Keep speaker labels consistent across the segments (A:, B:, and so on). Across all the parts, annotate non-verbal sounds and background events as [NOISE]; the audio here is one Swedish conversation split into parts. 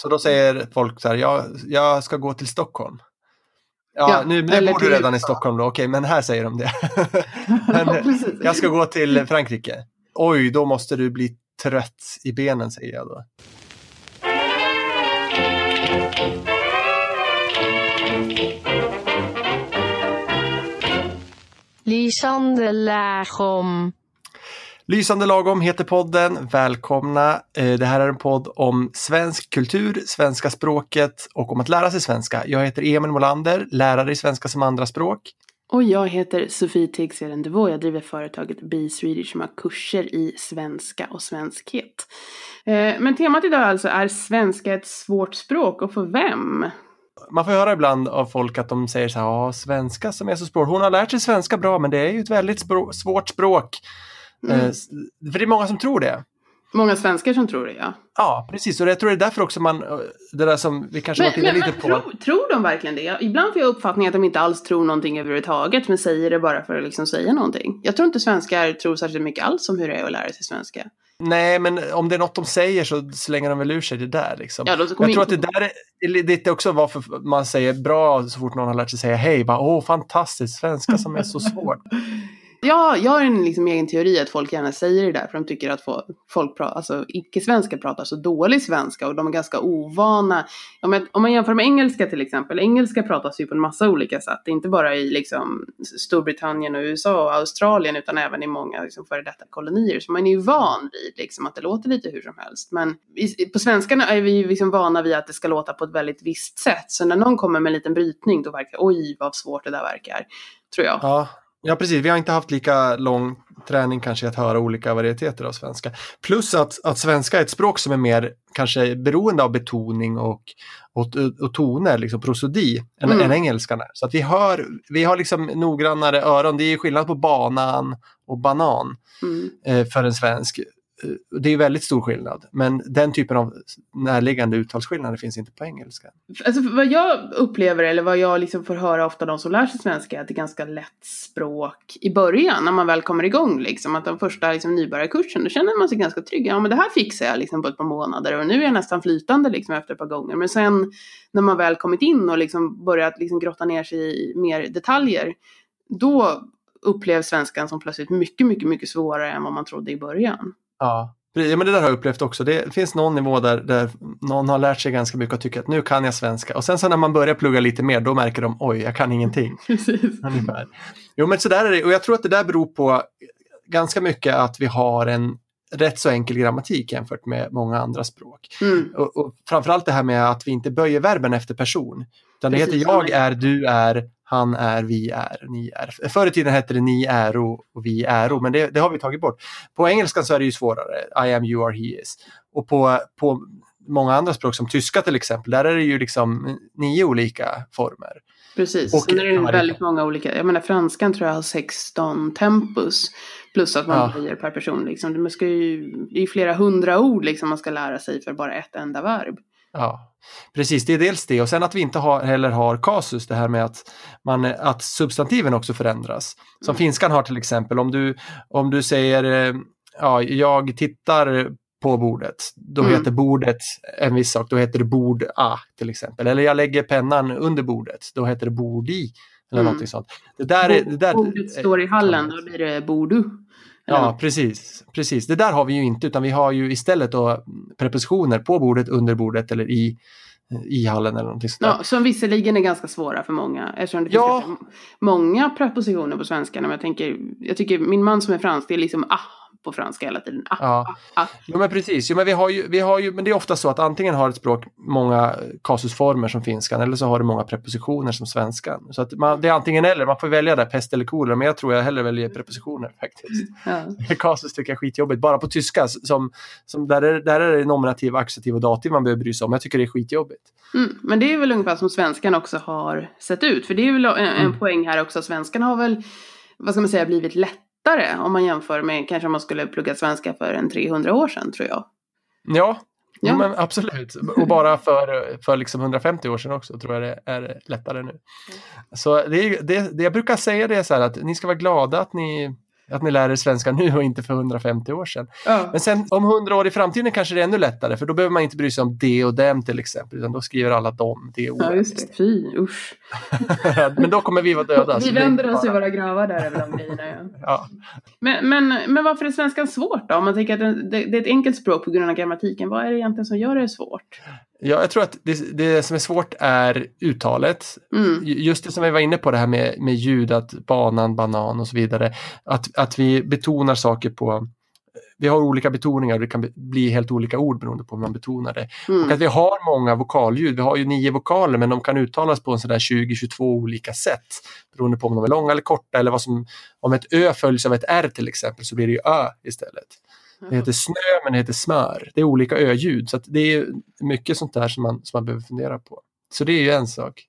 A: Så då säger folk så här, jag, jag ska gå till Stockholm. Ja,
B: Ja,
A: nu, bor du
B: till
A: redan i. Stockholm då, okej, men här säger de det. [LAUGHS] men,
B: Ja, precis.
A: jag ska gå till Frankrike. Oj, då måste du bli trött i benen, säger jag då.
C: Lysande lagom.
A: Lysande lagom heter podden. Välkomna. Eh, Det här är en podd om svensk kultur, svenska språket och om att lära sig svenska. Jag heter Emil Molander, lärare i svenska som andraspråk.
B: Och jag heter Sofie Tegsen Devå. Jag driver företaget Be Swedish som har kurser i svenska och svenskhet. Eh, Men temat idag alltså är svenska ett svårt språk och för vem?
A: Man får höra ibland av folk att de säger så här, ja, svenska som är så svårt. Hon har lärt sig svenska bra, men det är ju ett väldigt spro- svårt språk.
B: Mm.
A: Eh, s- För det är många som tror det.
B: Många svenskar som tror det ja.
A: Ja, precis. Och jag tror det är därför också man, eh, det där som vi kanske
B: Men,
A: var inne lite
B: men
A: på.
B: tror, tror de verkligen det? Ibland får jag uppfattningen att de inte alls tror någonting överhuvudtaget men säger det bara för att liksom säga någonting. Jag tror inte svenskar tror särskilt mycket alls om hur det är att lära sig svenska.
A: Nej, men om det är något de säger så slänger de väl ur sig det där. Liksom.
B: Ja, då
A: Jag tror att det där är det är också varför man säger bra så fort någon har lärt sig säga hej. Bara, Åh, fantastiskt, svenska som är så svårt. [LAUGHS]
B: Ja, jag har en liksom egen teori att folk gärna säger det där för de tycker att folk pra, alltså, icke-svenskar pratar så dålig svenska och de är ganska ovana. Om, jag, om man jämför med engelska till exempel, engelska pratas ju på en massa olika sätt, inte bara i liksom, Storbritannien och USA och Australien utan även i många liksom, före detta kolonier. Så man är ju van vid liksom, att det låter lite hur som helst. Men i, på svenskarna är vi ju liksom vana vid att det ska låta på ett väldigt visst sätt. Så när någon kommer med en liten brytning då verkar oj vad svårt det där verkar, tror jag.
A: Ja, ja, precis. Vi har inte haft lika lång träning kanske att höra olika varieteter av svenska. Plus att, att svenska är ett språk som är mer kanske beroende av betoning och, och, och toner, liksom prosodi, än,
B: Mm.
A: än engelskan är. Så att vi hör, vi har liksom noggrannare öron. Det är skillnad på banan och banan
B: Mm.
A: eh, för en svensk. Eh, det är väldigt stor skillnad, men den typen av närliggande uttalsskillnader finns inte på engelska.
B: Alltså vad jag upplever eller vad jag liksom får höra ofta de som lär sig svenska är att det är ganska lätt språk i början när man väl kommer igång liksom. Att den första liksom, nybörjarkursen då känner man sig ganska trygg. Ja men det här fixar jag liksom på ett par månader och nu är jag nästan flytande liksom efter ett par gånger. Men sen när man väl kommit in och liksom börjat liksom grotta ner sig i mer detaljer då upplevs svenskan som plötsligt mycket, mycket, mycket svårare än vad man trodde i början.
A: Ja. Ja, men det där har jag upplevt också. Det finns någon nivå där, där någon har lärt sig ganska mycket och tycker att nu kan jag svenska. Och sen så när man börjar plugga lite mer, då märker de oj, jag kan ingenting. [LAUGHS]
B: Precis. [LAUGHS]
A: Ungefär. Jo, men så där är det. Och jag tror att det där beror på ganska mycket att vi har en rätt så enkel grammatik jämfört med många andra språk.
B: Mm.
A: Och, och framförallt det här med att vi inte böjer verben efter person. Utan det
B: Precis,
A: heter jag
B: är,
A: du är, han är, vi är, ni är. Förr i tiden hette det ni äro och vi äro, men det, det har vi tagit bort. På engelska så är det ju svårare. I am, you are, he is. Och på, på många andra språk som tyska till exempel, där är det ju liksom nio olika former.
B: Precis,
A: Och-
B: sen är det
A: ja,
B: väldigt många olika, jag menar franskan tror jag har 16 tempus. Plus att man
A: Ja.
B: per person liksom. Det, ska ju, det är ju flera hundra ord liksom man ska lära sig för bara ett enda verb.
A: Ja, precis. Det är dels det och sen att vi inte har, heller har kasus, det här med att, man, att substantiven också förändras. Som
B: Mm.
A: finskan har till exempel, om du, om du säger eh, ja, jag tittar på bordet, då
B: Mm.
A: heter bordet en viss sak, då heter det bord a till exempel. Eller jag lägger pennan under bordet, då heter det bord i. Eller
B: Mm.
A: sånt. Det där är, det där,
B: Bordet står i hallen, då blir det bordu.
A: Ja, precis, precis. Det där har vi ju inte, utan vi har ju istället då prepositioner på bordet, under bordet eller i, i hallen eller någonting sånt.
B: Ja, som visserligen är ganska svåra för många. Eftersom det finns
A: Ja.
B: ganska många prepositioner på svenska. Men jag, tänker, jag tycker min man som är fransk, det är liksom ah på franska hela tiden. Ah,
A: Ja.
B: ah, ah.
A: Jo men precis, jo, men, vi har ju, vi har ju, men det är ofta så att antingen har ett språk många kasusformer som finskan eller så har det många prepositioner som svenskan. Så att man, det är antingen eller, man får välja där pest eller kolera, men jag tror jag hellre väljer prepositioner faktiskt.
B: Ja. [LAUGHS]
A: Kasus tycker jag är skitjobbigt, bara på tyska som, som där, är, där är det nominativ, accusativ och dativ man behöver bry sig om. Jag tycker det är skitjobbigt.
B: Mm, men det är väl ungefär som svenskan också har sett ut. För det är väl en, en
A: Mm.
B: poäng här också. Svenskan har väl, vad ska man säga, blivit lättare om man jämför med kanske om man skulle plugga svenska för en 300 år sedan tror jag.
A: Ja,
B: Ja.
A: Men absolut. Och bara för, för liksom 150 år sedan också tror jag det är lättare nu. Så det, det, det jag brukar säga det är så här att ni ska vara glada att ni att ni lär er svenska nu och inte för 150 år sedan.
B: Ja.
A: Men sen om 100 år i framtiden kanske det är ännu lättare för då behöver man inte bry sig om det och dem till exempel utan då skriver alla dem, det och
B: ja, just det. Fy, usch. [LAUGHS]
A: Men då kommer vi vara döda.
B: Vi vänder oss i våra gravar där över de grejerna. Ja. [LAUGHS]
A: Ja.
B: Men, men, men varför är svenskan svårt då? Om man tänker att det, det, det är ett enkelt språk på grund av grammatiken. Vad är det egentligen som gör det svårt?
A: Ja, jag tror att det, det som är svårt är uttalet.
B: Mm.
A: Just det som vi var inne på det här med, med ljud, att banan, banan och så vidare. Att, att vi betonar saker på vi har olika betoningar och det kan bli helt olika ord beroende på hur man betonar det. Och
B: Mm.
A: att vi har många vokalljud. Vi har ju nio vokaler men de kan uttalas på en sådär 20-22 olika sätt. Beroende på om de är långa eller korta eller vad som, om ett ö följs av ett r till exempel så blir det ju ö istället. Det heter snö men det heter smör. Det är olika öljud så att det är mycket sånt där som man, som man behöver fundera på. Så det är ju en sak.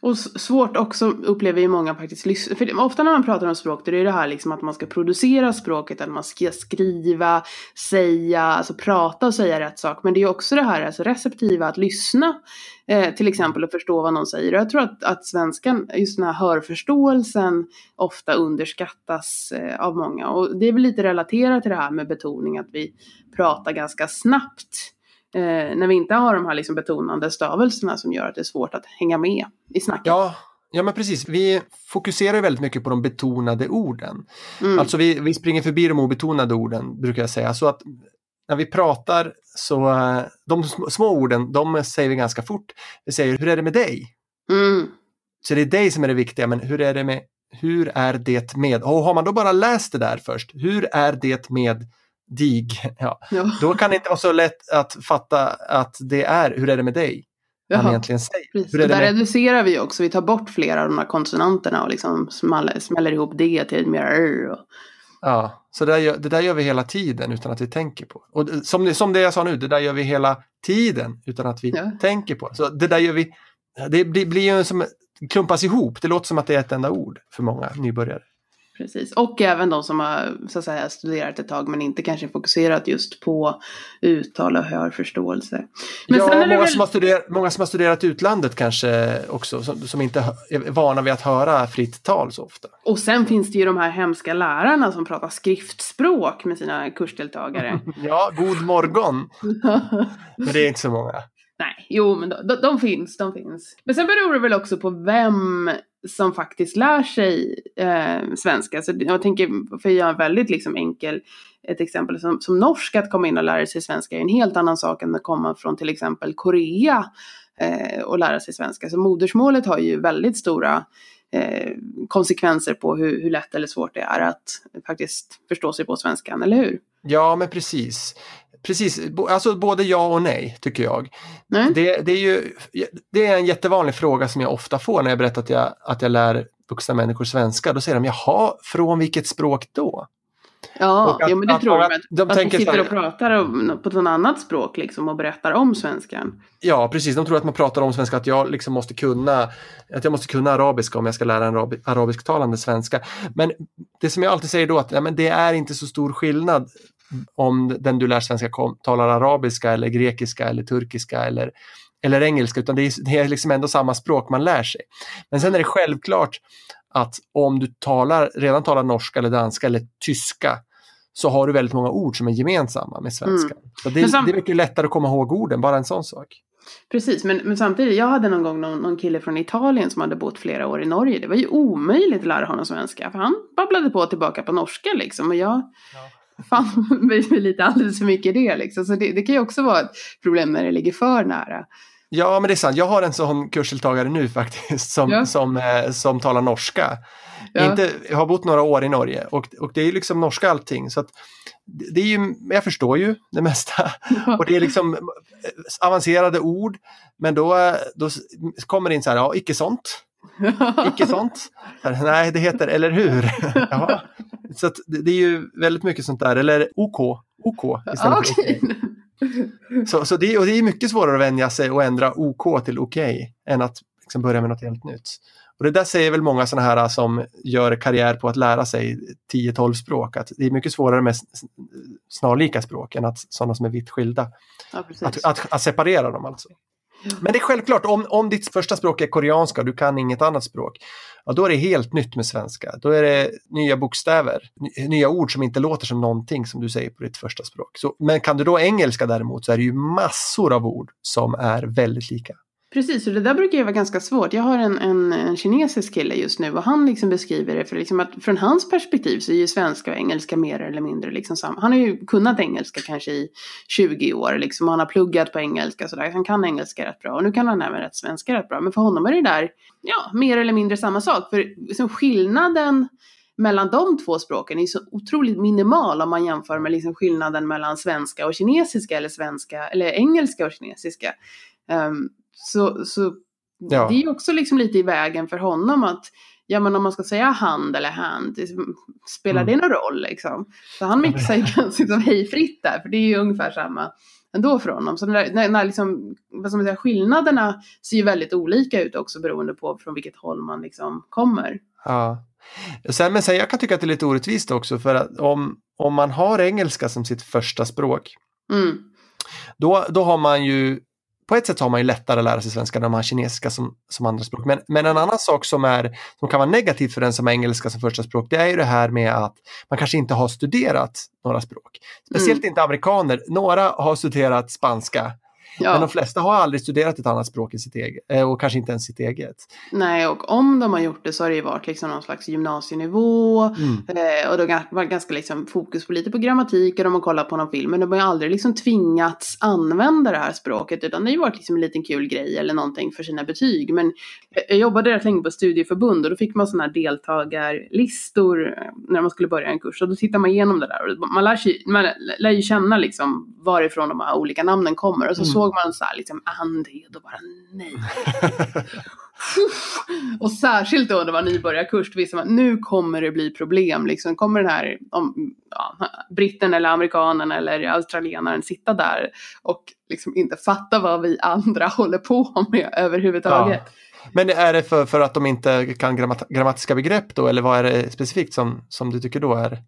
B: Och svårt också upplever ju många faktiskt För ofta när man pratar om språk då är det här liksom att man ska producera språket, att man ska skriva, säga, alltså prata och säga rätt sak. Men det är ju också det här alltså receptiva, att lyssna eh, till exempel och förstå vad någon säger. Och jag tror att, att svenskan, just den här hörförståelsen ofta underskattas eh, av många. Och det är väl lite relaterat till det här med betoning, att vi pratar ganska snabbt. Eh, när vi inte har de här liksom betonande stavelserna som gör att det är svårt att hänga med i snacket.
A: Ja, ja men precis. Vi fokuserar väldigt mycket på de betonade orden.
B: Mm.
A: Alltså vi, vi springer förbi de obetonade orden brukar jag säga. Så att när vi pratar så eh, de sm- små orden, de säger vi ganska fort. Vi säger hur är det med dig?
B: Mm.
A: Så det är dig som är det viktiga, men hur är det med hur är det med? Och har man då bara läst det där först, hur är det med dig? [LAUGHS] Ja,
B: Ja.
A: då kan det inte vara så lätt att fatta att det är hur är det med dig? Han
B: Jaha.
A: egentligen säger. Hur är det
B: där
A: med
B: reducerar vi också. Vi tar bort flera av de här konsonanterna och liksom smäller, smäller ihop det till ett mer r. Och,
A: Ja, så det där, gör, det där gör vi hela tiden utan att vi tänker på. Och som, det- som det jag sa nu, det där gör vi hela tiden utan att vi
B: Ja.
A: tänker på. Så det där gör vi, det blir, blir ju som klumpas ihop. Det låter som att det är ett enda ord för många nybörjare.
B: Precis. Och även de som har så att säga, studerat ett tag men inte kanske fokuserat just på uttal och hörförståelse. Men
A: ja, många,
B: väl...
A: som har studerat, många som har studerat utlandet kanske också, som, som inte är vana vid att höra fritt tal så ofta.
B: Och sen finns det ju de här hemska lärarna som pratar skriftspråk med sina kursdeltagare. [LAUGHS]
A: Ja, god morgon, [LAUGHS] men det är inte så många.
B: Nej, jo men de, de, finns, de finns. Men sen beror det väl också på vem som faktiskt lär sig eh, svenska. Så jag tänker, för att göra en väldigt liksom enkel, ett exempel som, som norsk att komma in och lära sig svenska är en helt annan sak än att komma från till exempel Korea eh, och lära sig svenska. Så modersmålet har ju väldigt stora eh, konsekvenser på hur, hur lätt eller svårt det är att faktiskt förstå sig på svenskan, eller hur?
A: Ja, men precis. Precis, alltså både ja och nej tycker jag.
B: Nej?
A: Det, det, är ju, det är en jättevanlig fråga som jag ofta får när jag berättar att jag, att jag lär vuxna människor svenska. Då säger de, jaha, från vilket språk då?
B: Ja,
A: att-
B: jo, men det
A: att
B: tror
A: många-
B: de. Att,
A: de
B: att
A: så
B: sitter och pratar om, på ett annat språk liksom och berättar om svenskan.
A: Ja, precis. De tror att man pratar om svenska, att jag liksom måste kunna, att jag måste kunna arabiska om jag ska lära en arabi, arabisktalande svenska. Men det som jag alltid säger då att ja, men det är inte så stor skillnad om den du lär svenska kom, talar arabiska eller grekiska eller turkiska eller, eller engelska, utan det är, det är liksom ändå samma språk man lär sig. Men sen är det självklart att om du talar, redan talar norska eller danska eller tyska så har du väldigt många ord som är gemensamma med svenska. Så det, det är mycket lättare att komma ihåg orden, bara en sån sak.
B: Precis, men, men samtidigt, jag hade någon gång någon, någon kille från Italien som hade bott flera år i Norge. Det var ju omöjligt att lära honom svenska, för han babblade på tillbaka på norska liksom. Och jag fann mig [LAUGHS] lite alldeles för mycket i det liksom. Så det, det kan ju också vara ett problem när det ligger för nära.
A: Ja, men det är sant. Jag har en sån kursdeltagare nu [LAUGHS] faktiskt som,
B: Ja.
A: som, eh, som talar norska.
B: Ja.
A: Inte, jag har bott några år i Norge och, och det är ju liksom norska allting. Så att det är ju, jag förstår ju det mesta. Och det är liksom eh, avancerade ord. Men då, eh, då kommer det in så här, ja, icke sånt. Icke sånt. [LAUGHS] Nej, det heter eller hur. [LAUGHS] Jaha. Så det, är ju väldigt mycket sånt där. Eller OK. OK istället
B: Ja,
A: för. OK. Så, så det, och det är mycket svårare att vänja sig och ändra OK till OK än att liksom börja med något helt nytt. Och det där säger väl många sådana här som gör karriär på att lära sig 10-12 språk, att det är mycket svårare med snarlika språk än att sådana som är vitt skilda.
B: Ja.
A: Att, att, att separera dem alltså. Men det är självklart, om, om ditt första språk är koreanska och du kan inget annat språk, ja, då är det helt nytt med svenska. Då är det nya bokstäver, nya ord som inte låter som någonting som du säger på ditt första språk. Så, men kan du då engelska däremot så är det ju massor av ord som är väldigt lika.
B: Precis, och det där brukar ju vara ganska svårt. Jag har en, en, en kinesisk kille just nu och han liksom beskriver det för liksom att från hans perspektiv så är ju svenska och engelska mer eller mindre liksom samma. Han har ju kunnat engelska kanske i 20 år liksom och han har pluggat på engelska sådär. Han kan engelska rätt bra och nu kan han även rätt svenska rätt bra. Men för honom är det där, ja, mer eller mindre samma sak. För liksom skillnaden mellan de två språken är så otroligt minimal om man jämför med liksom skillnaden mellan svenska och kinesiska eller svenska eller engelska och kinesiska. Um, så så
A: Ja.
B: det är också liksom lite i vägen för honom att ja men om man ska säga hand eller hand, spelar
A: Mm.
B: det någon roll liksom? Så han mixar ju [LAUGHS] ganska liksom hejfritt där, för det är ju ungefär samma ändå för honom. Så när, när, när liksom, vad ska man säga, skillnaderna ser ju väldigt olika ut också beroende på från vilket håll man liksom kommer.
A: Ja. Sen, men sen, jag kan tycka att det är lite orättvist också för att om, om man har engelska som sitt första språk
B: Mm.
A: då, då har man ju på ett sätt har man ju lättare att lära sig svenska när man har kinesiska som, som andra språk. Men, men en annan sak som, är, som kan vara negativt för den som har engelska som första språk, det är ju det här med att man kanske inte har studerat några språk. Speciellt inte amerikaner. Några har studerat spanska, men
B: Ja,
A: de flesta har aldrig studerat ett annat språk än sitt eget, eh, och kanske inte ens sitt eget.
B: nej och om de har gjort det så har det ju varit liksom någon slags gymnasienivå
A: Mm.
B: Eh, och då var ganska liksom fokus på lite på grammatik och de har kollat på någon film. Men de har ju aldrig liksom tvingats använda det här språket utan det har ju varit liksom en liten kul grej eller någonting för sina betyg. Men jag- jag jobbade rätt länge på studieförbund och då fick man sådana här deltagarlistor eh, när man skulle börja en kurs. Och då tittar man igenom det där och man lär, sig, man lär ju känna liksom varifrån de här olika namnen kommer. Och så
A: Mm.
B: såg man så här liksom Andy och bara nej. [LAUGHS] Och särskilt då när det var nybörjarkurs, då visste man nu kommer det bli problem. Liksom, kommer den här om, ja, britten eller amerikanen eller australienaren sitta där och liksom inte fatta vad vi andra [LAUGHS] håller på med överhuvudtaget.
A: Men är det för, för att de inte kan grammat, grammatiska begrepp då, eller vad är det specifikt som, som du tycker då är?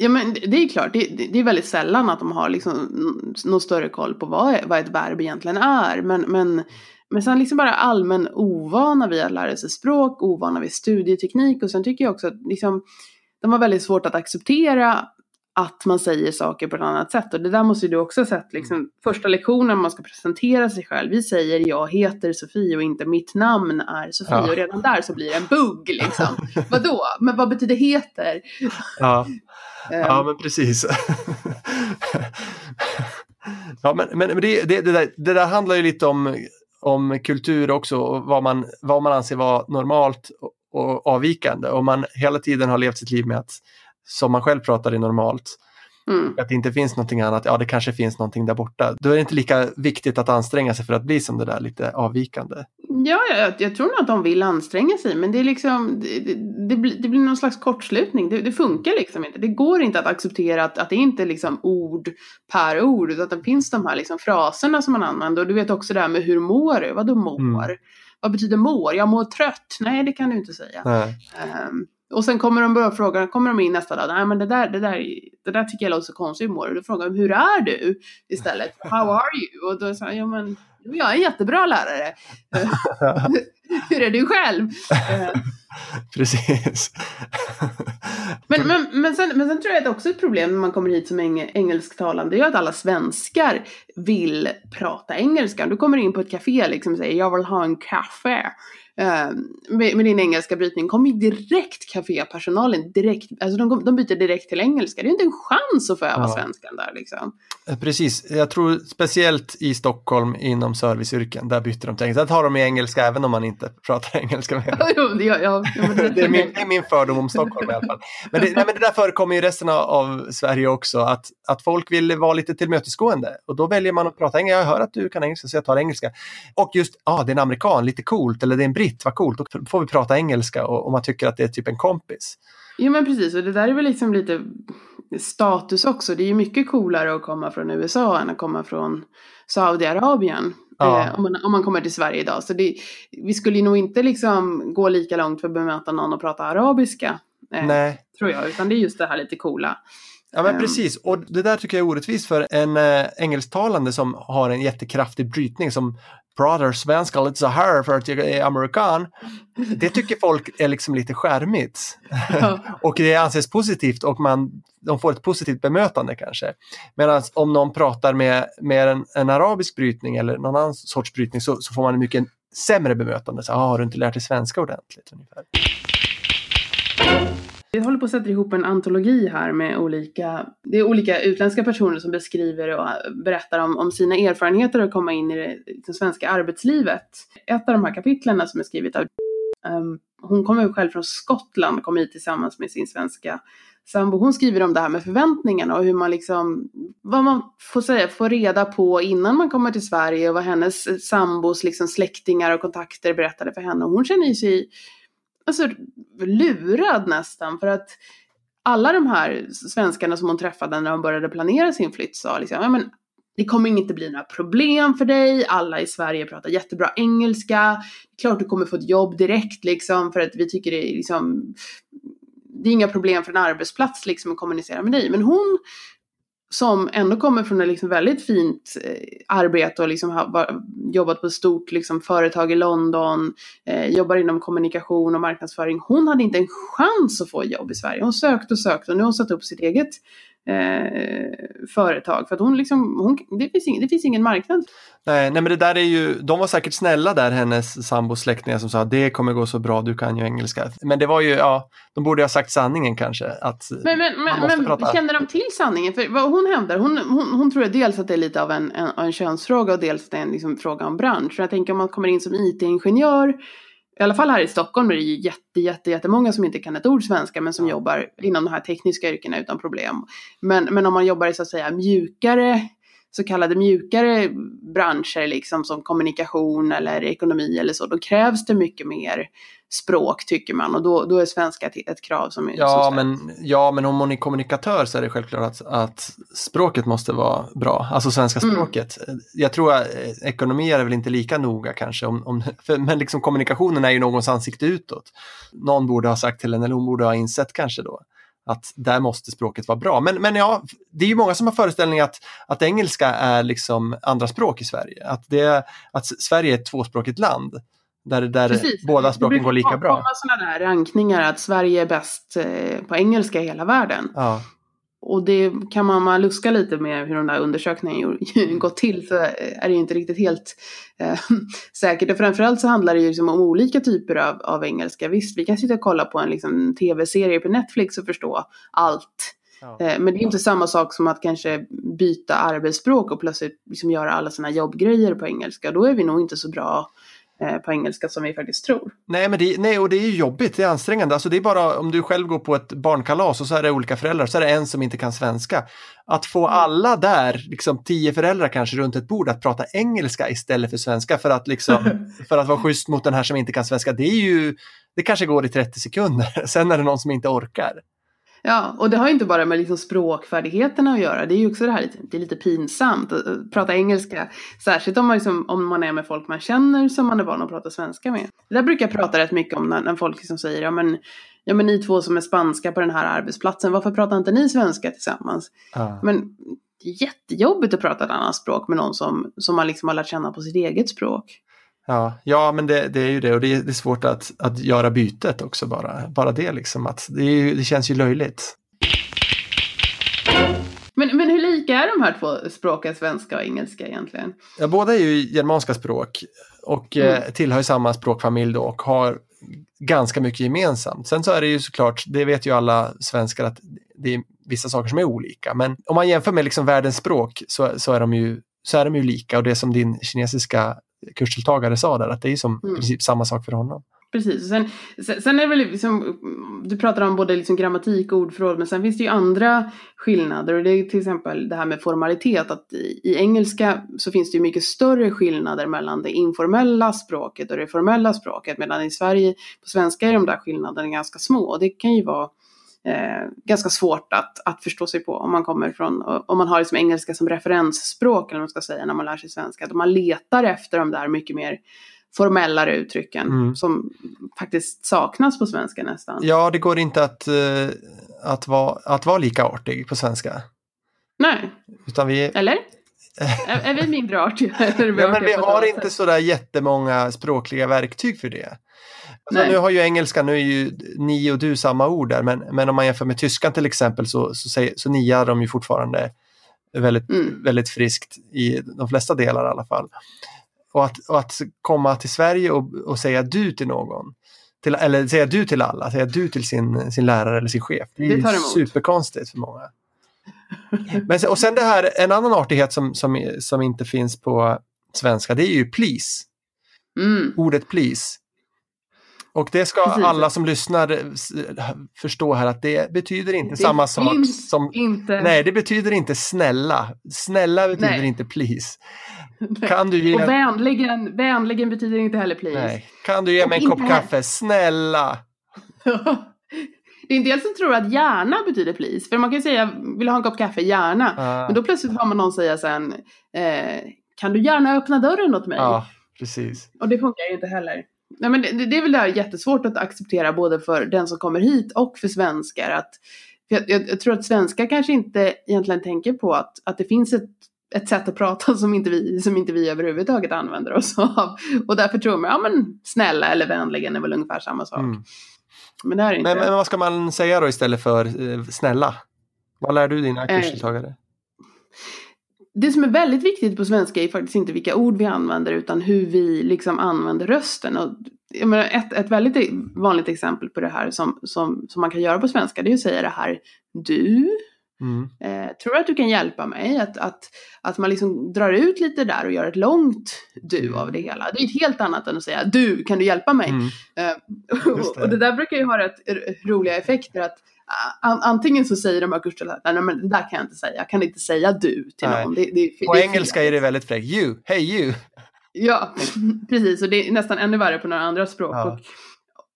B: Ja men det- är klart, det, det är väldigt sällan att de har liksom någon större koll på vad, vad ett verb egentligen är. Men, men, men sen liksom bara allmän ovana vid att lära sig språk, ovana vid studieteknik och sen tycker jag också att liksom, de har väldigt svårt att acceptera att man säger saker på ett annat sätt. Och det där måste ju du också ha sett. Liksom, första lektionen man ska presentera sig själv. Vi säger jag heter Sofie och inte mitt namn är Sofie.
A: Ja.
B: Och redan där så blir det en bugg liksom. [LAUGHS] Vadå? Men vad betyder heter?
A: Ja,
B: Ehm,
A: ja men precis. [LAUGHS] ja, men, men det, det, det, där, det där handlar ju lite om, om kultur också och vad man, vad man anser vara normalt och avvikande. Om man hela tiden har levt sitt liv med att som man själv pratar är normalt,
B: mm.
A: att det inte finns någonting annat, ja det kanske finns någonting där borta. Då är det inte lika viktigt att anstränga sig för att bli som det där lite avvikande.
B: Ja, jag, jag tror nog att de vill anstränga sig, men det är liksom, det, det, det, blir, någon slags kortslutning. Det, det funkar liksom inte. Det går inte att acceptera att, att det inte är liksom ord per ord, utan att det finns de här liksom fraserna som man använder. Och du vet också det här med hur mår du? Vadå mår?
A: Mm.
B: Vad betyder mår? Jag mår trött. Nej, det kan du inte säga.
A: Nej.
B: Och sen kommer de börja fråga, kommer de in nästa dag, nej men det där, det där, det där tycker jag låter så konstigt, hur mår du? Då frågar de, hur är du? Istället, [LAUGHS] how are you? Och då säger jag, ja men, jag är en jättebra lärare. [LAUGHS] [LAUGHS] hur är du själv? [LAUGHS]
A: Precis.
B: Men, men, men, sen, men sen tror jag att också ett problem när man kommer hit som eng, engelsktalande är att alla svenskar vill prata engelska. Du kommer in på ett café liksom och säger jag vill ha en kaffe. Eh, med, med din engelska brytning kommer ju direkt kafépersonalen direkt, alltså de, de byter direkt till engelska. Det är inte en chans att få öva
A: Ja.
B: svenskan där liksom.
A: Eh, Precis, jag tror speciellt i Stockholm inom serviceyrken, där byter de till engelska. Där tar de i engelska även om man inte pratar [LAUGHS] engelska med dem.
B: Ja, ja, det,
A: är, min, det är min fördom om Stockholm i alla fall. Men det, nej, men det där förekommer i resten av, av Sverige också, att, att folk vill vara lite tillmötesgående. Och då väljer man att prata engelska. Jag hör att du kan engelska så jag tar engelska. Och just, ja ah, det är en amerikan, lite coolt, eller det är en britt, vad coolt. Då får vi prata engelska och, och man tycker att det är typ en kompis.
B: Jo men precis, och det där är väl liksom lite status också. Det är ju mycket coolare att komma från USA än att komma från Saudiarabien.
A: Ja.
B: Eh, om, man, om man kommer till Sverige idag. Så det, vi skulle nog inte liksom gå lika långt för att bemöta någon och prata arabiska. Eh,
A: Nej,
B: Tror jag, utan det är just det här lite coola.
A: Ja men
B: Ehm.
A: precis, och det där tycker jag är orättvist för en eh, engelsktalande som har en jättekraftig brytning som pratar svenska lite så här för att jag är amerikan. Det tycker folk är liksom lite skärmigt.
B: Ja. [LAUGHS]
A: och det anses positivt och man, de får ett positivt bemötande kanske. Medan om någon pratar med, med en, en arabisk brytning eller någon annan sorts brytning så, så får man en mycket sämre bemötande. Så, ah, har du inte lärt dig svenska ordentligt? Ungefär.
B: Vi håller på att sätta ihop en antologi här med olika, det är olika utländska personer som beskriver och berättar om, om sina erfarenheter att komma in i det, det svenska arbetslivet. Ett av de här kapitlen som är skrivet av um, hon kommer ju själv från Skottland och kom hit tillsammans med sin svenska sambo. Hon skriver om det här med förväntningarna och hur man liksom, vad man får säga, får reda på innan man kommer till Sverige och vad hennes sambos liksom släktingar och kontakter berättade för henne. Och hon känner ju sig alltså, lurad nästan för att alla de här svenskarna som hon träffade när hon började planera sin flytt sa liksom, ja men det kommer inte bli några problem för dig, alla i Sverige pratar jättebra engelska, klart du kommer få ett jobb direkt liksom för att vi tycker det är liksom, det är inga problem för en arbetsplats liksom att kommunicera med dig. Men hon som ändå kommer från ett liksom väldigt fint eh, arbete och liksom har jobbat på ett stort liksom, företag i London, eh, jobbar inom kommunikation och marknadsföring. Hon hade inte en chans att få jobb i Sverige. Hon sökte och sökte och nu har hon satt upp sitt eget eh, företag. För att hon liksom, hon, det, finns ingen, det finns ingen marknad.
A: Nej, nej, men det där är ju, de var säkert snälla där, hennes sambos släktingar som sa det kommer gå så bra, du kan ju engelska. Men det var ju, ja, de borde ha sagt sanningen kanske. Att
B: Men, men,
A: man måste
B: men
A: prata.
B: kände de till sanningen? För vad hon hävdar, hon, hon, hon tror dels att det är lite av en, en, en könsfråga och dels att det är en liksom, fråga om bransch. Så jag tänker om man kommer in som IT-ingenjör, i alla fall här i Stockholm är det ju jätte, jätte, jättemånga som inte kan ett ord svenska men som
A: Ja.
B: jobbar inom de här tekniska yrkena utan problem. Men, men om man jobbar i så att säga mjukare, så kallade mjukare branscher liksom som kommunikation eller ekonomi eller så, då krävs det mycket mer språk tycker man och då, då är svenska ett, krav som är
A: Ja
B: som
A: men, ja, men om man är kommunikatör så är det självklart att, att språket måste vara bra, alltså svenska
B: Mm.
A: språket. Jag tror att eh, ekonomi är väl inte lika noga kanske, om, om, [LAUGHS] för, men liksom kommunikationen är ju någons ansikte utåt. Någon borde ha sagt till en, eller hon borde ha insett kanske då, att där måste språket vara bra. Men, men ja, det är ju många som har föreställning att, att engelska är liksom andra språk i Sverige. Att, det, att Sverige är ett tvåspråkigt land. Där, där
B: Precis.
A: båda språken går lika bra.
B: Det brukar komma sådana där rankningar att Sverige är bäst eh, på engelska i hela världen.
A: Ja.
B: Och det kan man, luska lite med hur de där undersökningarna ju- [LAUGHS] gått till så är det ju inte riktigt helt eh, [LAUGHS] säkert. Och framförallt så handlar det ju liksom om olika typer av, av engelska. Visst, vi kan sitta och kolla på en liksom, tv-serie på Netflix och förstå allt.
A: Ja.
B: Eh, men det är inte samma sak som att kanske byta arbetsspråk och plötsligt liksom göra alla sina jobbgrejer på engelska. Då är vi nog inte så bra på engelska som vi faktiskt tror.
A: Nej, men det, nej, och det är ju jobbigt, det är ansträngande. Alltså det är bara om du själv går på ett barnkalas och så är det olika föräldrar, så är det en som inte kan svenska. Att få
B: Mm.
A: alla där, liksom tio föräldrar kanske runt ett bord, att prata engelska istället för svenska för att, liksom, [LAUGHS] för att vara schysst mot den här som inte kan svenska, det är ju, det kanske går i 30 sekunder. [LAUGHS] Sen är det någon som inte orkar.
B: Ja, och det har ju inte bara med liksom språkfärdigheterna att göra. Det är ju också det här, lite- det är lite pinsamt att prata engelska. Särskilt om man, liksom, om man är med folk man känner som man är van att prata svenska med. Det där brukar jag prata rätt mycket om när, när folk liksom säger ja men, ja men ni två som är spanska på den här arbetsplatsen, varför pratar inte ni svenska tillsammans?
A: Ja.
B: Men det är jättejobbigt att prata ett annat språk med någon som, som man liksom har lärt känna på sitt eget språk.
A: Ja, ja men det, det är ju det och det är, det är svårt att, att göra bytet också bara. Bara det liksom, att det, ju, det känns ju löjligt.
B: Men, men hur lika är de här två språken, svenska och engelska egentligen?
A: Ja, båda är ju germanska språk och eh, tillhör samma språkfamilj då och har ganska mycket gemensamt. Sen så är det ju såklart, det vet ju alla svenskar att det är vissa saker som är olika. Men om man jämför med liksom världens språk så, så, är de ju, så är de ju lika och det som din kinesiska kursdeltagare sa där, att det är som
B: Mm.
A: i princip samma sak för honom.
B: Precis, sen, sen är det väl liksom, du pratar om både liksom grammatik och ordförråd, men sen finns det ju andra skillnader och det är till exempel det här med formalitet, att i, i engelska så finns det ju mycket större skillnader mellan det informella språket och det formella språket, medan i Sverige, på svenska är de där skillnaderna ganska små och det kan ju vara eh, ganska svårt att, att förstå sig på om man kommer från, om man har liksom engelska som referensspråk eller vad man ska säga när man lär sig svenska, att man letar efter de där mycket mer formellare uttrycken
A: Mm.
B: som faktiskt saknas på svenska nästan.
A: Ja, det går inte att, eh, att, vara, att vara lika artig på svenska.
B: Nej,
A: Utan vi,
B: eller? [LAUGHS] Är, är vi mindre artiga?
A: Ja, men vi har inte sådär jättemånga språkliga verktyg för det. Alltså, nu har ju engelska, nu är ju ni och du samma ord där, men, men om man jämför med tyskan till exempel så, så, säger, så niar de ju fortfarande väldigt,
B: Mm.
A: väldigt friskt i de flesta delar i alla fall. Och att, och att komma till Sverige och, och säga du till någon, till, eller säga du till alla, säga du till sin, sin lärare eller sin chef, det är
B: Det
A: superkonstigt för många. [LAUGHS] Men, och sen det här, en annan artighet som, som, som inte finns på svenska, det är ju please
B: Mm.
A: ordet please. Och det ska
B: Precis.
A: alla som lyssnar eh, s- förstå här att det betyder inte
B: Det
A: samma sak som...
B: Inte.
A: Nej, det betyder inte snälla. Snälla betyder
B: Nej.
A: inte please. [LAUGHS] Kan du ge,
B: Och vänligen, vänligen betyder inte heller please.
A: nej. kan du ge
B: Och
A: mig en kopp
B: här-
A: kaffe? Snälla! [LAUGHS]
B: det är en del som tror att gärna betyder please. För man kan ju säga, vill du ha en kopp kaffe? Gärna.
A: Ah,
B: Men då plötsligt hör man någon säga sen, eh, kan du gärna öppna dörren åt mig?
A: ja, precis.
B: Och det funkar ju inte heller. Nej, men det, det är väl där jättesvårt att acceptera både för den som kommer hit och för svenskar. Att, för jag, jag, jag tror att svenskar kanske inte egentligen tänker på att, att det finns ett, ett sätt att prata som inte, vi, som inte vi överhuvudtaget använder oss av. Och därför tror man, ja men snälla eller vänligen är väl ungefär samma sak.
A: Mm.
B: Men det är det inte.
A: Men, men vad ska man säga då istället för eh, snälla? Vad lär du dina
B: Eh,
A: kursdeltagare?
B: Det som är väldigt viktigt på svenska är faktiskt inte vilka ord vi använder utan hur vi liksom använder rösten. Och jag menar, ett, ett väldigt vanligt exempel på det här som, som, som man kan göra på svenska det är att säga det här du.
A: Mm.
B: Eh, tror du att du kan hjälpa mig? Att, att, att man liksom drar ut lite där och gör ett långt du av det hela. Det är ett helt annat än att säga du, kan du hjälpa mig?
A: Mm.
B: Eh, [LAUGHS]
A: Just det.
B: och det där brukar ju ha rätt roliga effekter. Att, an, antingen så säger de här kursdeltagarna, nej men det där kan jag inte säga, jag kan inte säga du till någon. Det, det,
A: På
B: det
A: engelska är det väldigt fräckt. You, hey you.
B: Ja, [LAUGHS] precis. Och det är nästan ännu värre på några andra språk.
A: Ja.
B: Och,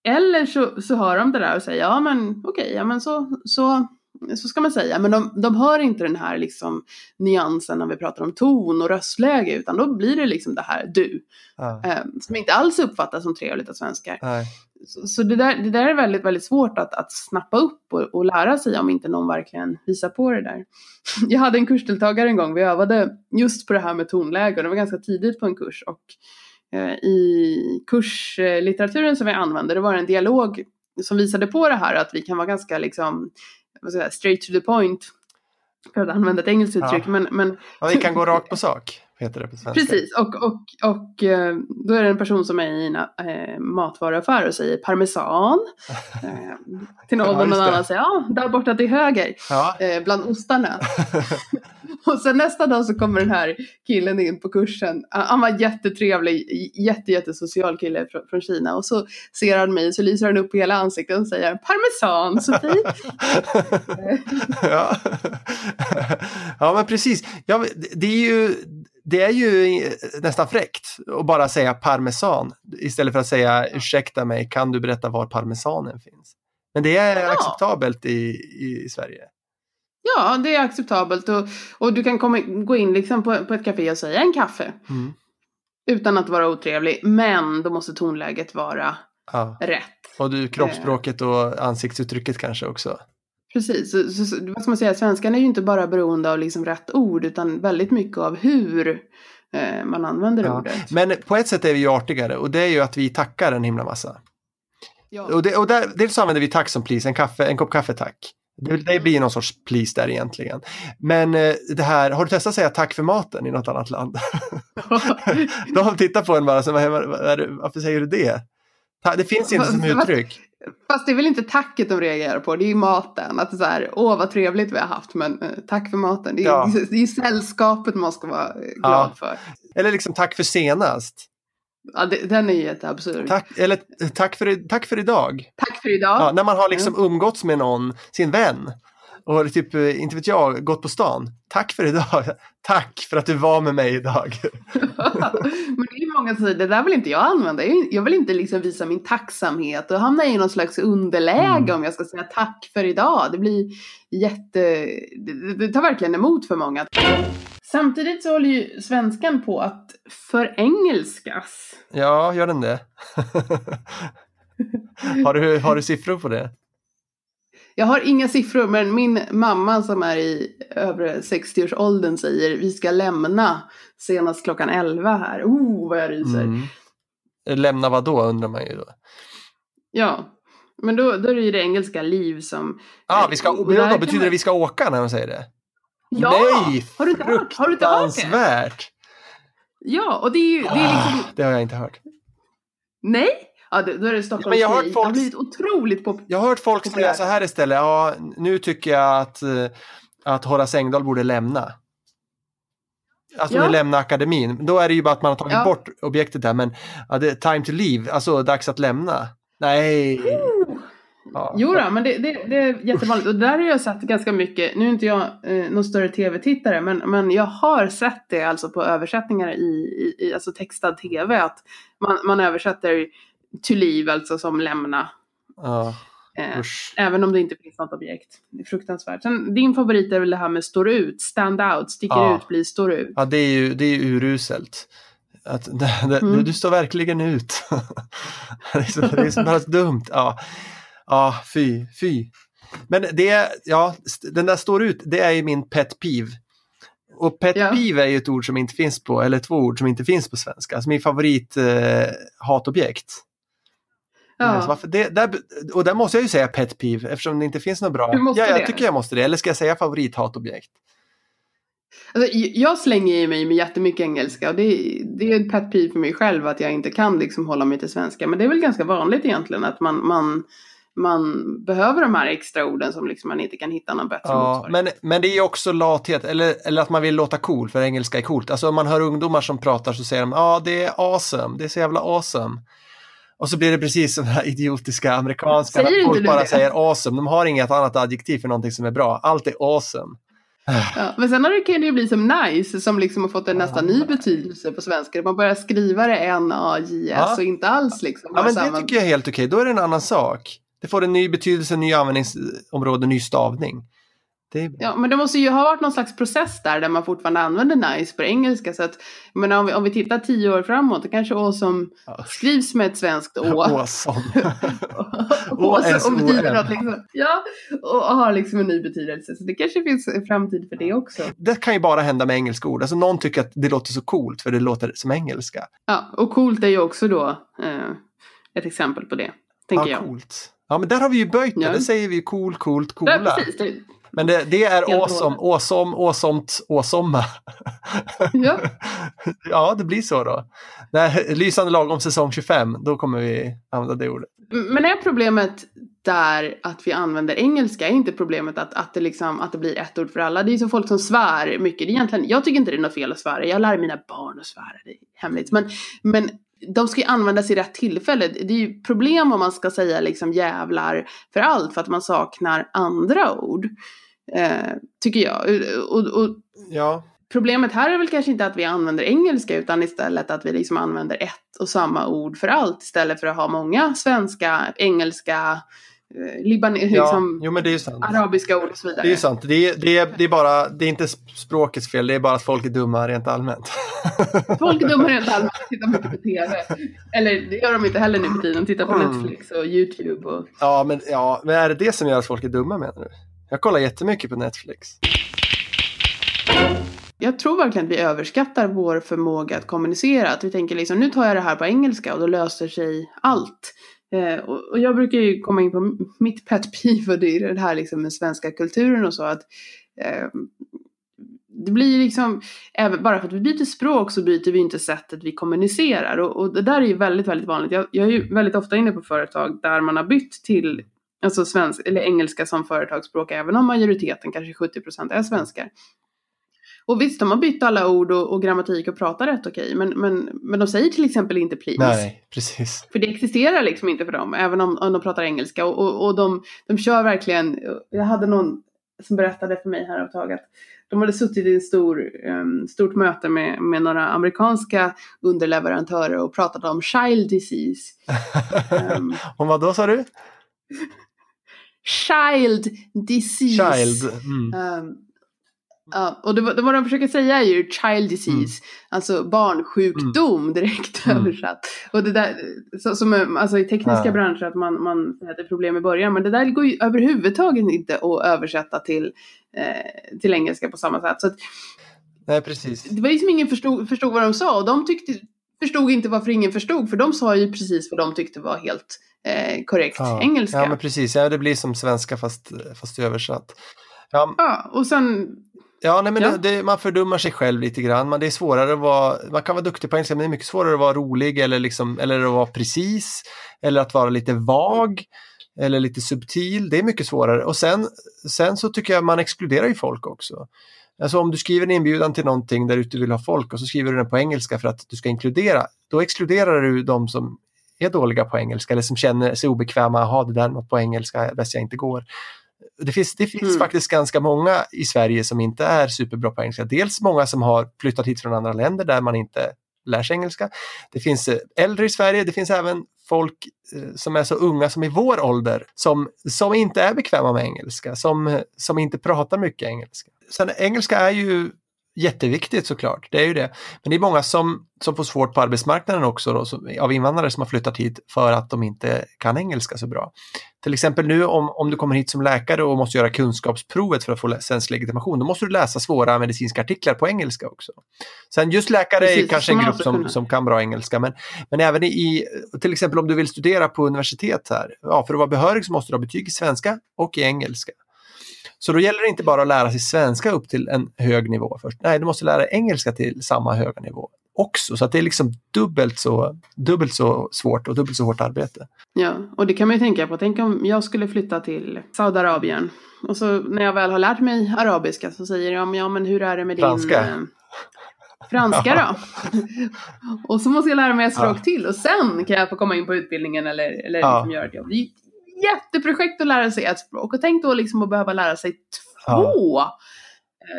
B: eller så, så hör de det där och säger, ja men okej, ja men så, så, så ska man säga. Men de, de hör inte den här liksom nyansen när vi pratar om ton och röstläge, utan då blir det liksom det här du.
A: Ja,
B: Eh, som inte alls uppfattas som trevligt av svenskar.
A: nej.
B: Så, så det, där, det där är väldigt, väldigt svårt att, att snappa upp och, och lära sig om inte någon verkligen visar på det där. [LAUGHS] Jag hade en kursdeltagare en gång, vi övade just på det här med tonläge och det var ganska tidigt på en kurs. Och eh, i kurslitteraturen som vi använde, det var en dialog som visade på det här att vi kan vara ganska liksom, vad ska jag säga, straight to the point. För att använda ett engelskt
A: Ja.
B: uttryck. Men, men
A: Ja, vi kan gå rakt på sak, heter det på svenska.
B: Precis, och, och, och eh, då är det en person som är i en eh, matvaruaffär och säger parmesan. [LAUGHS] Eh, till någon
A: Ja,
B: någon annan säger ja, där borta till höger,
A: Ja,
B: eh, bland ostarna. [LAUGHS] och sen nästa dag så kommer den här killen in på kursen. Han han var jättetrevlig, jätte, jättesocial kille från, från Kina. Och så ser han mig så lyser han upp i hela ansiktet och säger parmesan Sofie. [LAUGHS]
A: ja. ja, men precis. Ja, det, är ju, det är ju nästan fräckt att bara säga parmesan istället för att säga ursäkta mig, kan du berätta var parmesanen finns? Men det är
B: Ja.
A: acceptabelt i, i Sverige.
B: Ja, det är acceptabelt och, och du kan komma, gå in liksom på, på ett café och säga en kaffe.
A: Mm.
B: Utan att vara otrevlig, men då måste tonläget vara
A: Ja.
B: rätt.
A: Och du, kroppsspråket och ansiktsuttrycket kanske också.
B: Precis, så, så, vad ska man säga, svenskan är ju inte bara beroende av liksom rätt ord utan väldigt mycket av hur eh, man använder
A: Ja.
B: ordet.
A: Men på ett sätt är vi ju artigare och det är ju att vi tackar en himla massa.
B: Ja.
A: Och, det, och där, dels använder vi tack som please, en, kaffe, en kopp kaffe tack. Det, det blir någon sorts please där egentligen. Men eh, det här, har du testat att säga tack för maten i något annat land? [LAUGHS] [LAUGHS] De tittar på en bara, så, varför säger du det? Det finns inte som uttryck.
B: Fast det är väl inte tacket de reagerar på, det är ju maten. Att så här, åh vad trevligt vi har haft, men eh, tack för maten. Det är,
A: Ja.
B: det är sällskapet man ska vara eh, glad
A: Ja.
B: för.
A: Eller liksom tack för senast.
B: Ja, det, den är ju jätteabsurd. Tack.
A: Tack, eller eh, tack för, tack för idag.
B: för idag.
A: Ja, när man har liksom umgåtts med någon, sin vän. Och typ, eh, inte vet jag, gått på stan. Tack för idag. [LAUGHS] Tack för att du var med mig idag. [LAUGHS]
B: Men det är många som säger, det där vill inte jag använda. Jag vill inte liksom visa min tacksamhet och hamna i någon slags underläge
A: Mm.
B: om jag ska säga tack för idag. Det blir jätte, det, det tar verkligen emot för många. Samtidigt så håller ju svenskan på att förengelskas.
A: Ja, gör den det? [LAUGHS] har, du, har du siffror på det?
B: Jag har inga siffror men min mamma som är i övre 60-årsåldern säger vi ska lämna senast klockan 11 här. Oh vad jag ryser.
A: Mm. Lämna vad då undrar man ju då.
B: Ja, men då, då är det ju det engelska liv som...
A: Ah, vi ska, men då betyder det vi ska åka när de säger det?
B: Ja!
A: Nej,
B: har, du inte hört? har du inte hört det? Ja, och det är ju det är liksom...
A: Ah, det har jag inte hört.
B: Nej? Ja, då är det Stockholms
A: men jag har hört folk-
B: har blivit otroligt populärt.
A: Jag har hört folk säga så här istället. Ja, nu tycker jag att, eh, att Horace Engdahl borde lämna. Alltså
B: Ja.
A: lämna akademin. Då är det ju bara att man har tagit
B: Ja.
A: bort objektet där. Men ja, det time to leave, alltså dags att lämna. Nej. Ja.
B: Jo då, men det, det, det är jättevanligt. Och där har jag sett ganska mycket. Nu är inte jag eh, någon större tv-tittare, men, men jag har sett det alltså på översättningar i, i, i alltså textad tv. Att man, man översätter to leave, alltså som lämna.
A: Ja,
B: Eh, även om det inte finns något objekt. Det är fruktansvärt. Sen, din favorit är väl det här med står ut, stand out, sticker
A: Ja.
B: ut, blir står ut.
A: Ja, det är ju, det är uruselt. Att, det, det,
B: Mm.
A: du, står verkligen ut. [LAUGHS] det, är så, det är så bara dumt. Ja, ja fy, fy. Men det, ja, den där står ut, det är ju min pet peeve. Och pet
B: Ja.
A: peeve är ju ett ord som inte finns på, eller två ord som inte finns på svenska. Alltså min favorit eh, hatobjekt.
B: Ja.
A: Varför det, där, och där måste jag ju säga pet peeve eftersom det inte finns något bra. Ja, jag
B: det.
A: tycker jag måste det. Eller ska jag säga favorithatobjekt?
B: Alltså, jag slänger i mig med jättemycket engelska och det, är- det är ett pet peeve för mig själv att jag inte kan liksom hålla mig till svenska. Men det är väl ganska vanligt egentligen att man, man, man behöver de här extra orden som liksom man inte kan hitta någon bättre
A: Ja,
B: motsvarighet.
A: men, men det är ju också lathet, eller, eller att man vill låta cool, för engelska är coolt. Alltså om man hör ungdomar som pratar så säger de ja det är awesome, det är så jävla awesome. Och så blir det precis som här idiotiska amerikanska,
B: inte
A: folk bara
B: det?
A: säger awesome, de har inget annat adjektiv för någonting som är bra, allt är awesome.
B: Ja, men sen har det, kan det ju bli som nice som liksom har fått en nästan ny betydelse på svenska. Man börjar skriva det N-A-J-S
A: Ja.
B: och inte alls liksom.
A: Ja men det
B: samma-
A: tycker jag är helt okej, då är det en annan sak. Det får en ny betydelse, ny användningsområde, ny stavning.
B: Ja, men det måste ju ha varit någon slags process där, där man fortfarande använder nice på engelska. Så att, menar, om, vi, om vi tittar tio år framåt, det kanske awesome
A: Ja.
B: skrivs med ett svenskt å. [LAUGHS] Så, och [LAUGHS] betyder något liksom. Ja, och har liksom en ny betydelse. Så det kanske finns en framtid för det också.
A: det kan ju bara hända med engelska ord. Alltså någon tycker att det låter så coolt för det låter som engelska.
B: Ja, och coolt är ju också då eh, ett exempel på det, tänker
A: ja,
B: jag.
A: coolt. Ja, men där har vi ju böjt det.
B: Ja.
A: Det säger vi cool, coolt,
B: Ja,
A: coola.
B: precis. Det,
A: Men det, det är
B: Helt
A: awesome, awesome, awesomt, awesomma.
B: ja. [LAUGHS]
A: ja, det blir så då. När Lysande lagom säsong 25, då kommer vi använda det ordet.
B: Men är problemet där att vi använder engelska? Är inte problemet att, att, det liksom, att det blir ett ord för alla? Det är ju som folk som svär mycket. Det är egentligen, jag tycker inte det är något fel att svära. Jag lär mina barn att svära. Det är hemligt. Men, men de ska ju användas i rätt tillfälle. Det är ju problem om man ska säga liksom jävlar för allt för att man saknar andra ord. Eh, tycker jag. Och, och,
A: Ja,
B: Problemet här är väl kanske inte att vi använder engelska utan istället att vi liksom använder ett och samma ord för allt istället för att ha många svenska, engelska, eh, liban-
A: ja.
B: liksom,
A: jo men det är sant.
B: arabiska ord och så vidare.
A: Det är sant. Det är, det, är, det är bara, det är inte språkets fel, det är bara att folk är dumma rent allmänt. [LAUGHS]
B: Folk är dumma rent allmänt tittar mycket på [LAUGHS] TV. Eller det gör de inte heller nu för tiden. De tittar på
A: Mm.
B: Netflix och YouTube. Och...
A: ja, men, ja, men är det det som gör att folk är dumma menar du? Jag kollar jättemycket på Netflix.
B: Jag tror verkligen att vi överskattar vår förmåga att kommunicera. Att vi tänker liksom, nu tar jag det här på engelska och då löser sig allt. Eh, och, och jag brukar ju komma in på mitt pet peeve och det är det här liksom med svenska kulturen och så. att eh, Det blir liksom, även, bara för att vi byter språk så byter vi inte sättet vi kommunicerar. Och, och det där är ju väldigt, väldigt vanligt. Jag, jag är ju väldigt ofta inne på företag där man har bytt till alltså svensk, eller engelska som företagsspråk, även om majoriteten, kanske 70% är svenskar. Och visst, de har bytt alla ord och, och grammatik och pratar rätt okej, men, men, men de säger till exempel inte please.
A: Nej, precis.
B: För det existerar liksom inte för dem, även om, om de pratar engelska. Och, och, och de, de kör verkligen, jag hade någon som berättade för mig här ett tag att de hade suttit i ett stor, um, stort möte med, med några amerikanska underleverantörer och pratat om child disease. [LAUGHS] Ehm,
A: Om vad då sa du?
B: Child disease.
A: Child. Mm.
B: Ehm, Ja, och det, det vad de försöker säga är ju child disease, alltså barnsjukdom direkt
A: Mm.
B: översatt. Och det där, så, som alltså i tekniska
A: Ja.
B: branscher att man, man är problem i början, men det där går ju överhuvudtaget inte att översätta till, eh, till engelska på samma sätt. Så att,
A: Nej, precis.
B: det var ju som ingen förstod, förstod vad de sa och de tyckte, förstod inte varför ingen förstod, för de sa ju precis vad de tyckte var helt eh, korrekt
A: Ja.
B: engelska.
A: Ja, men precis. Ja, det blir som svenska fast, fast översatt. Ja,
B: Ja, och sen
A: Ja, nej, men
B: Ja.
A: Det, det, man fördummar sig själv lite grann. Man, det är svårare att vara, man kan vara duktig på engelska, men det är mycket svårare att vara rolig eller, liksom, eller att vara precis. Eller att vara lite vag. Eller lite subtil. Det är mycket svårare. Och sen, sen så tycker jag man exkluderar ju folk också. Alltså om du skriver en inbjudan till någonting där du vill ha folk och så skriver du den på engelska för att du ska inkludera. Då exkluderar du de som är dåliga på engelska eller som känner sig obekväma. Jaha, det där är något på engelska, bäst jag inte går. Det finns, det finns
B: Mm.
A: faktiskt ganska många i Sverige som inte är superbra på engelska. Dels många som har flyttat hit från andra länder där man inte lär sig engelska. Det finns eh, äldre i Sverige, det finns även folk eh, som är så unga som i vår ålder som, som inte är bekväma med engelska, som, som inte pratar mycket engelska. Sen engelska är ju jätteviktigt såklart, det är ju det. Men det är många som, som får svårt på arbetsmarknaden också då, som, av invandrare som har flyttat hit för att de inte kan engelska så bra. Till exempel nu om, om du kommer hit som läkare och måste göra kunskapsprovet för att få svensk legitimation, då måste du läsa svåra medicinska artiklar på engelska också. Sen just läkare är
B: Precis,
A: kanske
B: får
A: en grupp som,
B: kunna.
A: som kan bra engelska, men, men även i, till exempel om du vill studera på universitet här, ja, för att vara behörig så måste du ha betyg i svenska och i engelska. Så då gäller det inte bara att lära sig svenska upp till en hög nivå först. Nej, du måste lära dig engelska till samma höga nivå också. Så att det är liksom dubbelt så, dubbelt så svårt och dubbelt så hårt arbete.
B: Ja, och det kan man ju tänka på. Tänk om jag skulle flytta till Saudiarabien. Och så när jag väl har lärt mig arabiska så säger jag, ja men hur är det med
A: Franska.
B: din... Eh, franska då? [LAUGHS] och så måste jag lära mig ett språk
A: Ja.
B: till och sen kan jag få komma in på utbildningen eller, eller
A: Ja.
B: liksom göra ett jobb. Det är jätteprojekt att lära sig ett språk. Och tänk då liksom att behöva lära sig två eh,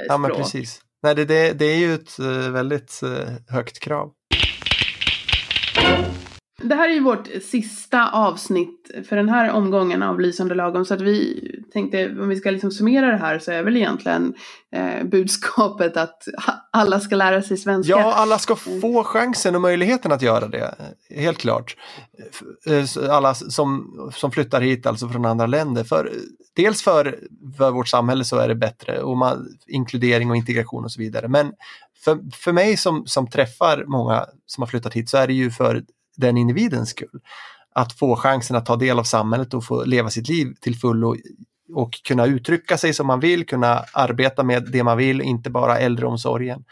A: Ja, men
B: språk.
A: precis. Nej, det, det, det är ju ett eh, väldigt eh, högt krav.
B: Det här är ju vårt sista avsnitt för den här omgången av Lysande lagom. Så att vi tänkte, om vi ska liksom summera det här så är väl egentligen eh, budskapet att alla ska lära sig svenska.
A: Ja, alla ska få chansen och möjligheten att göra det. Helt klart. Eh, Alla som, som flyttar hit alltså från andra länder. För, dels för, för vårt samhälle så är det bättre och man, inkludering och integration och så vidare. Men för, för mig som, som träffar många som har flyttat hit så är det ju för den individens skull. Att få chansen att ta del av samhället och få leva sitt liv till fullo och kunna uttrycka sig som man vill, kunna arbeta med det man vill, inte bara äldreomsorgen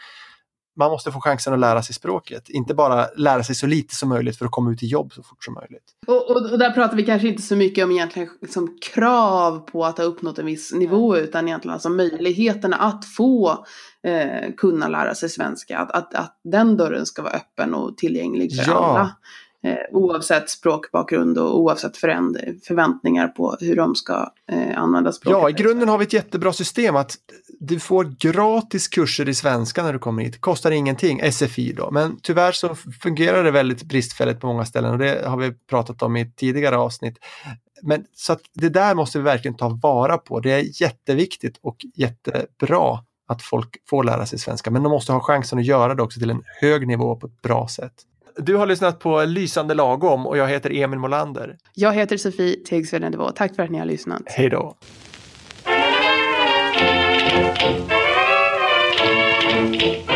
A: man måste få chansen att lära sig språket. Inte bara lära sig så lite som möjligt för att komma ut i jobb så fort som möjligt.
B: Och, och, och där pratar vi kanske inte så mycket om egentligen som krav på att ha uppnått en viss nivå utan egentligen alltså möjligheterna att få eh, kunna lära sig svenska. Att, att, att den dörren ska vara öppen och tillgänglig för
A: Ja.
B: alla. Eh, oavsett språkbakgrund och oavsett föränd- förväntningar på hur de ska eh, använda språket.
A: Ja, i grunden har vi ett jättebra system att du får gratis kurser i svenska när du kommer hit. Kostar ingenting, SFI då. Men tyvärr så fungerar det väldigt bristfälligt på många ställen och det har vi pratat om i ett tidigare avsnitt. Men så att det där måste vi verkligen ta vara på. Det är jätteviktigt och jättebra att folk får lära sig svenska. Men de måste ha chansen att göra det också till en hög nivå på ett bra sätt. Du har lyssnat på Lysande lagom och jag heter Emil Molander.
B: Jag heter Sofie Tegsveden Tack för att ni har lyssnat.
A: Hej då. Thank you.